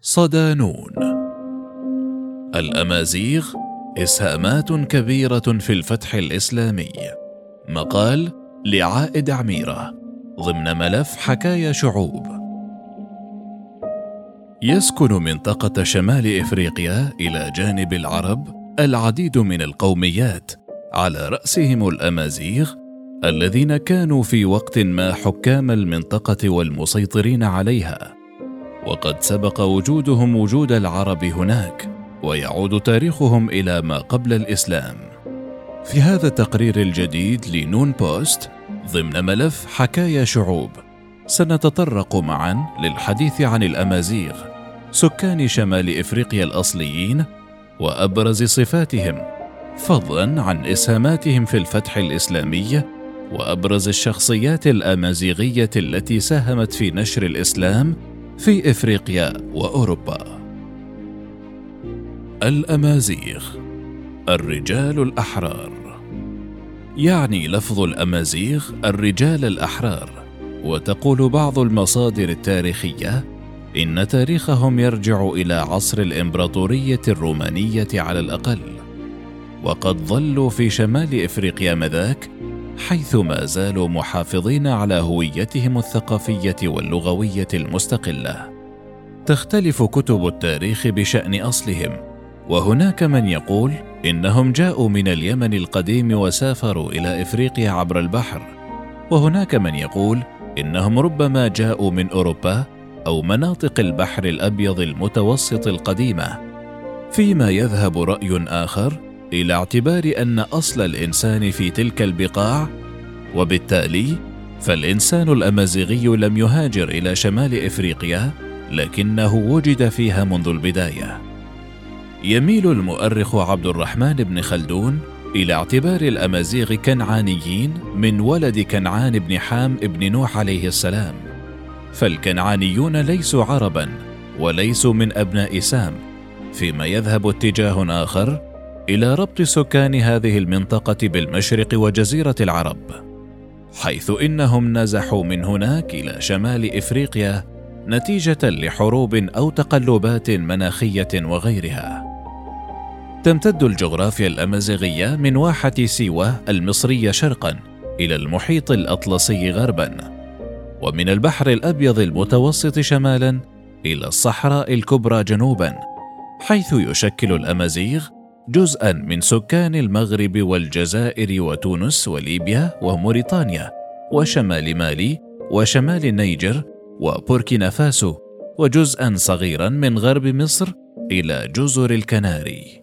صدانون. الأمازيغ إسهامات كبيرة في الفتح الإسلامي. مقال لعائد عميرة ضمن ملف حكايا شعوب. يسكن منطقة شمال إفريقيا إلى جانب العرب العديد من القوميات على رأسهم الأمازيغ الذين كانوا في وقت ما حكام المنطقة والمسيطرين عليها. وقد سبق وجودهم وجود العرب هناك ويعود تاريخهم إلى ما قبل الإسلام. في هذا التقرير الجديد لنون بوست ضمن ملف حكايا شعوب سنتطرق معا للحديث عن الأمازيغ سكان شمال إفريقيا الأصليين وأبرز صفاتهم فضلا عن إسهاماتهم في الفتح الإسلامي وأبرز الشخصيات الأمازيغية التي ساهمت في نشر الإسلام في إفريقيا وأوروبا. الأمازيغ الرجال الأحرار. يعني لفظ الأمازيغ الرجال الأحرار وتقول بعض المصادر التاريخية إن تاريخهم يرجع إلى عصر الإمبراطورية الرومانية على الأقل. وقد ظلوا في شمال إفريقيا مذاك حيث ما زالوا محافظين على هويتهم الثقافية واللغوية المستقلة. تختلف كتب التاريخ بشأن أصلهم وهناك من يقول إنهم جاءوا من اليمن القديم وسافروا إلى إفريقيا عبر البحر وهناك من يقول إنهم ربما جاءوا من أوروبا أو مناطق البحر الأبيض المتوسط القديمة. فيما يذهب رأي آخر إلى اعتبار أن أصل الإنسان في تلك البقاع وبالتالي فالإنسان الأمازيغي لم يهاجر إلى شمال إفريقيا لكنه وجد فيها منذ البداية. يميل المؤرخ عبد الرحمن بن خلدون إلى اعتبار الأمازيغ كنعانيين من ولد كنعان بن حام بن نوح عليه السلام. فالكنعانيون ليسوا عربا وليسوا من أبناء سام فيما يذهب اتجاه آخر إلى ربط سكان هذه المنطقة بالمشرق وجزيرة العرب حيث إنهم نزحوا من هناك إلى شمال إفريقيا نتيجة لحروب أو تقلبات مناخية وغيرها. تمتد الجغرافيا الأمازيغية من واحة سيوة المصرية شرقا إلى المحيط الأطلسي غربا ومن البحر الأبيض المتوسط شمالا إلى الصحراء الكبرى جنوبا حيث يشكل الأمازيغ جزءا من سكان المغرب والجزائر وتونس وليبيا وموريتانيا وشمال مالي وشمال النيجر وبوركينا فاسو وجزءا صغيرا من غرب مصر إلى جزر الكناري.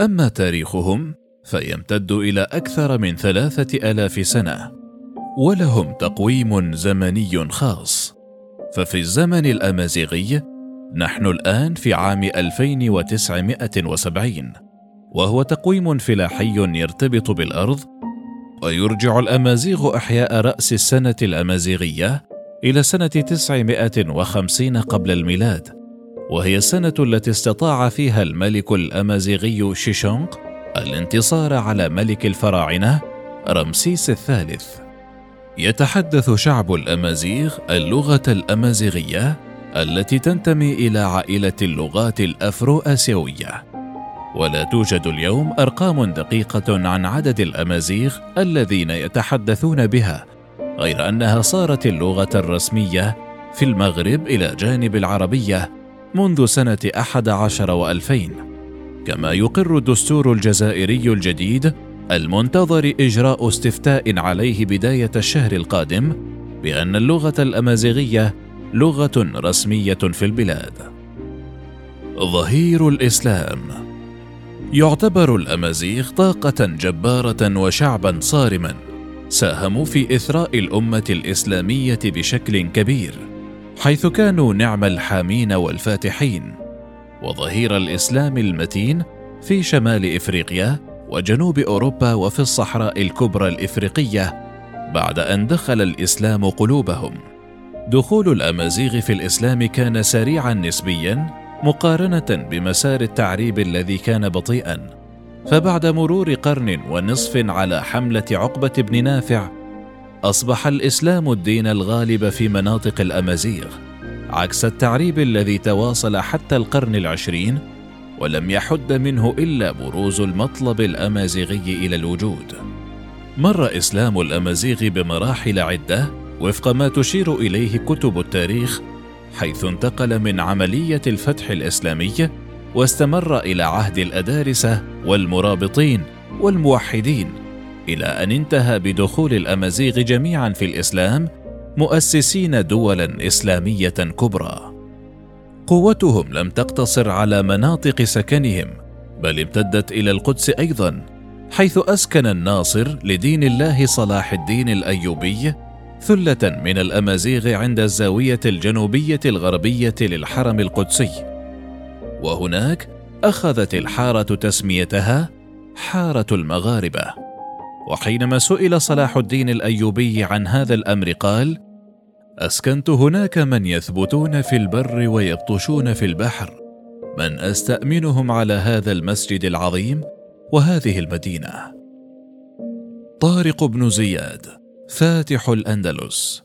أما تاريخهم فيمتد إلى أكثر من ثلاثة آلاف سنة ولهم تقويم زمني خاص. ففي الزمن الأمازيغي نحن الآن في عام 2970 وهو تقويم فلاحي يرتبط بالأرض ويرجع الأمازيغ أحياء رأس السنة الأمازيغية إلى سنة 950 قبل الميلاد وهي السنة التي استطاع فيها الملك الأمازيغي شيشونق الانتصار على ملك الفراعنة رمسيس الثالث. يتحدث شعب الأمازيغ اللغة الأمازيغية التي تنتمي إلى عائلة اللغات الافرو اسيويه ولا توجد اليوم أرقام دقيقة عن عدد الأمازيغ الذين يتحدثون بها غير أنها صارت اللغة الرسمية في المغرب إلى جانب العربية منذ سنة أحد عشر وألفين. كما يقر الدستور الجزائري الجديد المنتظر إجراء استفتاء عليه بداية الشهر القادم بأن اللغة الأمازيغية لغة رسمية في البلاد. ظهير الإسلام يعتبر الأمازيغ طاقة جبارة وشعبا صارما ساهموا في إثراء الأمة الإسلامية بشكل كبير حيث كانوا نعم الحامين والفاتحين وظهير الإسلام المتين في شمال إفريقيا وجنوب أوروبا وفي الصحراء الكبرى الإفريقية بعد أن دخل الإسلام قلوبهم. دخول الأمازيغ في الإسلام كان سريعا نسبيا مقارنة بمسار التعريب الذي كان بطيئا. فبعد مرور قرن ونصف على حملة عقبة بن نافع أصبح الإسلام الدين الغالب في مناطق الأمازيغ عكس التعريب الذي تواصل حتى القرن العشرين ولم يحد منه إلا بروز المطلب الأمازيغي إلى الوجود. مر إسلام الأمازيغ بمراحل عدة وفق ما تشير إليه كتب التاريخ حيث انتقل من عملية الفتح الإسلامي واستمر إلى عهد الأدارسة والمرابطين والموحدين إلى أن انتهى بدخول الأمازيغ جميعا في الإسلام مؤسسين دولا إسلامية كبرى. قوتهم لم تقتصر على مناطق سكنهم بل امتدت إلى القدس أيضا حيث أسكن الناصر لدين الله صلاح الدين الأيوبي ثلة من الأمازيغ عند الزاوية الجنوبية الغربية للحرم القدسي. وهناك أخذت الحارة تسميتها حارة المغاربة. وحينما سئل صلاح الدين الأيوبي عن هذا الأمر قال أسكنت هناك من يثبتون في البر ويبطشون في البحر. من أستأمنهم على هذا المسجد العظيم وهذه المدينة. طارق بن زياد فاتح الأندلس.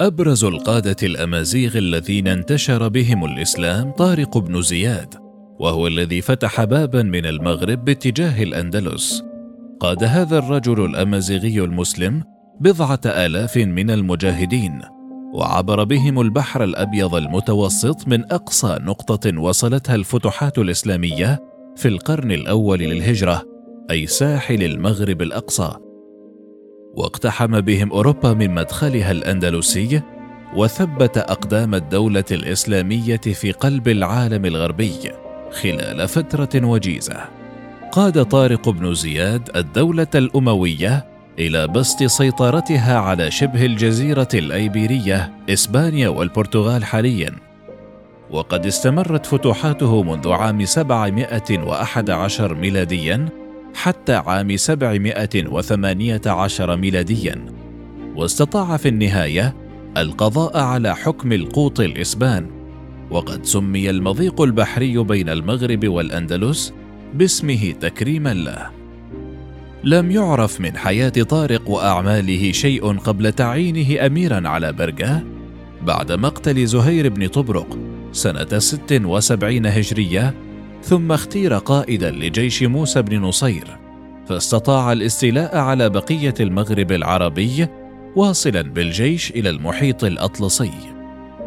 أبرز القادة الأمازيغ الذين انتشر بهم الإسلام طارق بن زياد وهو الذي فتح بابا من المغرب باتجاه الأندلس. قاد هذا الرجل الأمازيغي المسلم بضعة آلاف من المجاهدين وعبر بهم البحر الأبيض المتوسط من أقصى نقطة وصلتها الفتوحات الإسلامية في القرن الأول للهجرة أي ساحل المغرب الأقصى. واقتحم بهم أوروبا من مدخلها الأندلسي وثبت أقدام الدولة الإسلامية في قلب العالم الغربي خلال فترة وجيزة. قاد طارق بن زياد الدولة الأموية إلى بسط سيطرتها على شبه الجزيرة الأيبيرية إسبانيا والبرتغال حاليا. وقد استمرت فتوحاته منذ عام 711 ميلاديا حتى عام 718 ميلاديا. واستطاع في النهاية القضاء على حكم القوط الإسبان. وقد سمي المضيق البحري بين المغرب والأندلس باسمه تكريما له. لم يعرف من حياة طارق وأعماله شيء قبل تعيينه اميرا على برقة بعد مقتل زهير بن طبرق سنة 76 هجرية ثم اختير قائدا لجيش موسى بن نصير فاستطاع الاستيلاء على بقية المغرب العربي واصلا بالجيش إلى المحيط الأطلسي.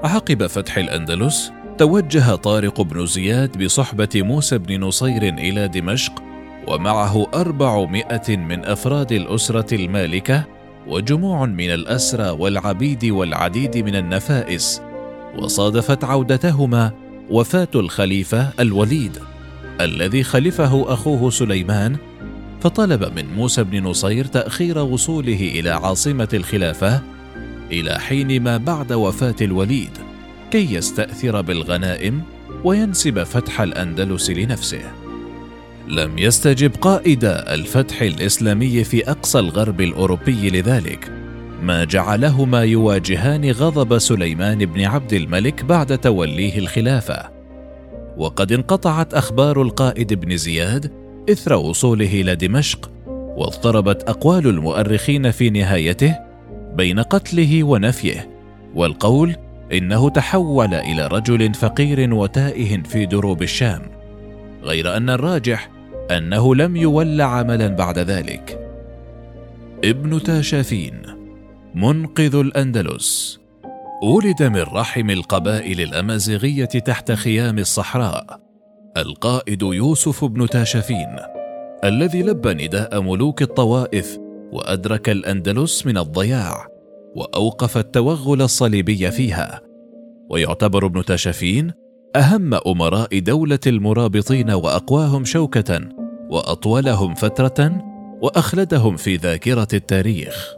عقب فتح الأندلس توجه طارق بن زياد بصحبة موسى بن نصير إلى دمشق ومعه أربعمائة من أفراد الأسرة المالكة وجموع من الأسرى والعبيد والعديد من النفائس وصادفت عودتهما وفاة الخليفة الوليد الذي خلفه أخوه سليمان فطلب من موسى بن نصير تأخير وصوله إلى عاصمة الخلافة إلى حين ما بعد وفاة الوليد كي يستأثر بالغنائم وينسب فتح الأندلس لنفسه. لم يستجب قائد الفتح الإسلامي في أقصى الغرب الأوروبي لذلك. ما جعلهما يواجهان غضب سليمان بن عبد الملك بعد توليه الخلافة. وقد انقطعت أخبار القائد بن زياد إثر وصوله إلى دمشق واضطربت أقوال المؤرخين في نهايته بين قتله ونفيه والقول إنه تحول إلى رجل فقير وتائه في دروب الشام غير أن الراجح أنه لم يول عملا بعد ذلك. ابن تاشافين منقذ الأندلس. ولد من رحم القبائل الأمازيغية تحت خيام الصحراء القائد يوسف بن تاشافين الذي لبى نداء ملوك الطوائف وأدرك الأندلس من الضياع وأوقف التوغل الصليبي فيها. ويعتبر ابن تاشافين أهم أمراء دولة المرابطين وأقواهم شوكة وأطولهم فترة وأخلدهم في ذاكرة التاريخ.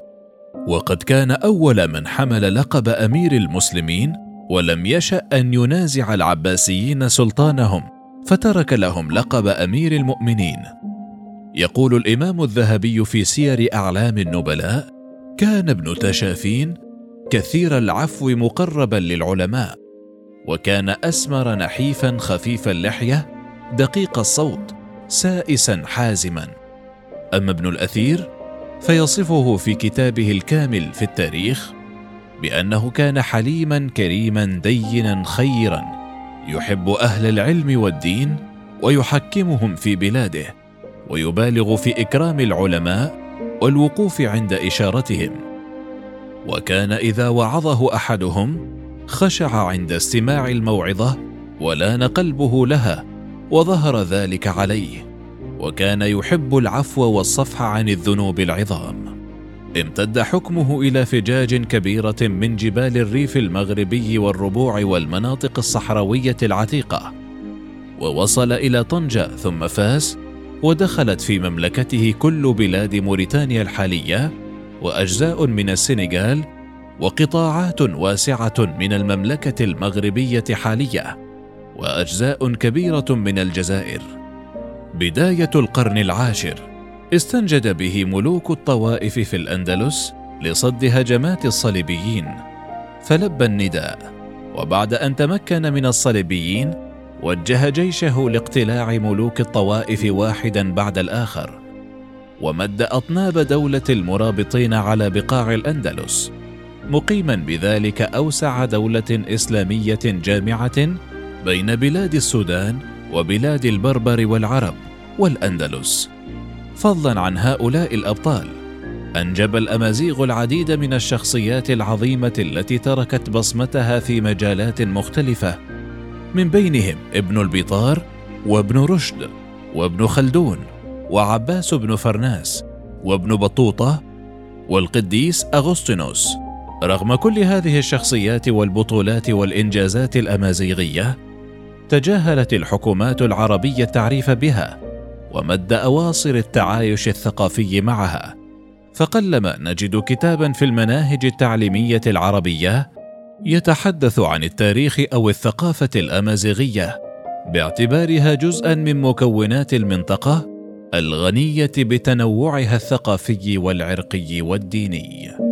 وقد كان أول من حمل لقب أمير المسلمين ولم يشأ أن ينازع العباسيين سلطانهم فترك لهم لقب أمير المؤمنين. يقول الإمام الذهبي في سير أعلام النبلاء كان ابن تشافين كثير العفو مقربا للعلماء وكان أسمر نحيفا خفيف اللحية دقيق الصوت سائسا حازما. أما ابن الأثير فيصفه في كتابه الكامل في التاريخ بأنه كان حليما كريما دينا خيرا يحب أهل العلم والدين ويحكمهم في بلاده ويبالغ في إكرام العلماء والوقوف عند إشارتهم. وكان إذا وعظه أحدهم خشع عند استماع الموعظة ولان قلبه لها وظهر ذلك عليه. وكان يحب العفو والصفح عن الذنوب العظام. امتد حكمه إلى فجاج كبيرة من جبال الريف المغربي والربوع والمناطق الصحراوية العتيقة. ووصل إلى طنجة ثم فاس ودخلت في مملكته كل بلاد موريتانيا الحالية وأجزاء من السنغال وقطاعات واسعة من المملكة المغربية حالية وأجزاء كبيرة من الجزائر. بداية القرن العاشر. استنجد به ملوك الطوائف في الأندلس لصد هجمات الصليبيين. فلبى النداء وبعد أن تمكن من الصليبيين وجه جيشه لاقتلاع ملوك الطوائف واحدا بعد الآخر. ومد أطناب دولة المرابطين على بقاع الأندلس. مقيما بذلك أوسع دولة إسلامية جامعة بين بلاد السودان وبلاد البربر والعرب والأندلس. فضلا عن هؤلاء الأبطال أنجب الأمازيغ العديد من الشخصيات العظيمة التي تركت بصمتها في مجالات مختلفة من بينهم ابن البطار وابن رشد وابن خلدون وعباس بن فرناس وابن بطوطة والقديس أغسطينوس. رغم كل هذه الشخصيات والبطولات والإنجازات الأمازيغية تجاهلت الحكومات العربية التعريف بها ومد أواصر التعايش الثقافي معها فقلما نجد كتابا في المناهج التعليمية العربية يتحدث عن التاريخ أو الثقافة الأمازيغية باعتبارها جزءا من مكونات المنطقة الغنية بتنوعها الثقافي والعرقي والديني.